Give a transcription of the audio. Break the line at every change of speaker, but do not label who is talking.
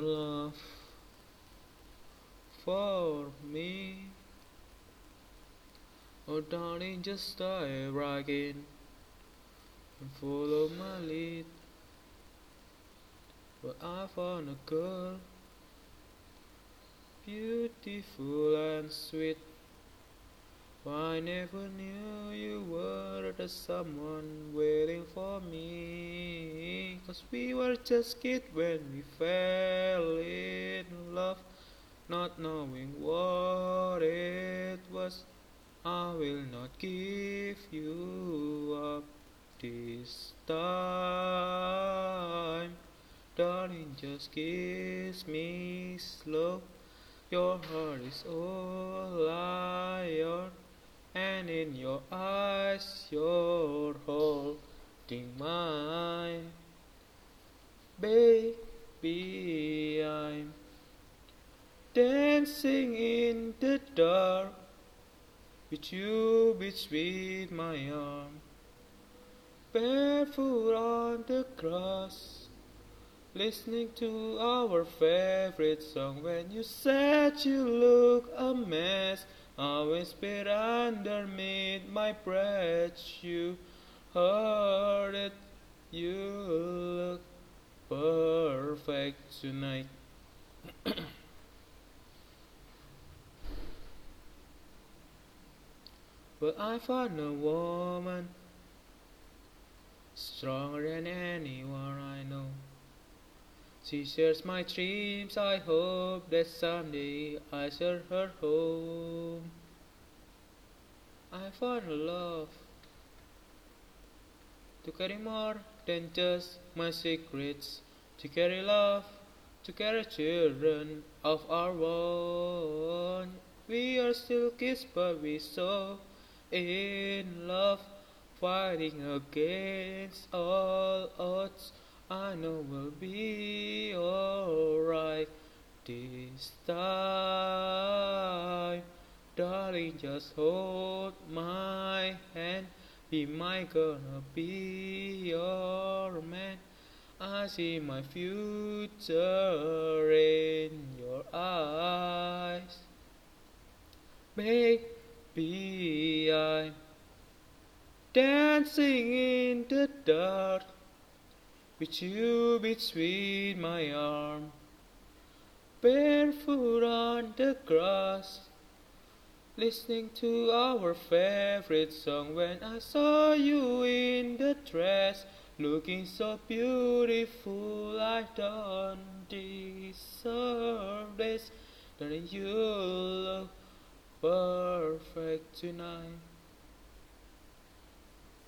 love for me. Oh, darling, just dive right in and follow my lead. But I found a girl, beautiful and sweet. I never knew were someone waiting for me. Cause we were just kids when we fell in love, not knowing what it was. I will not give you up this time. Darling, just kiss me slow. Your heart is all I own and in your eyes you're holding mine. Baby, I'm dancing in the dark with you between my arm, barefoot on the grass. Listening to our favorite song when you said you look a mess. I whispered underneath my breath, you heard it, you look perfect tonight. but I found a woman stronger than anyone I know. She shares my dreams, I hope that someday I share her home. I found a love to carry more than just my secrets, to carry love, to carry children of our own. We are still kids, but we so in love, fighting against all odds. I know we'll be alright this time. Darling, just hold my hand. Be my gonna be your man. I see my future in your eyes. Baby, I'm dancing in the dark with you between my arm, barefoot on the grass, listening to our favorite song when I saw you in the dress, looking so beautiful. I don't deserve this, darling. You look perfect tonight.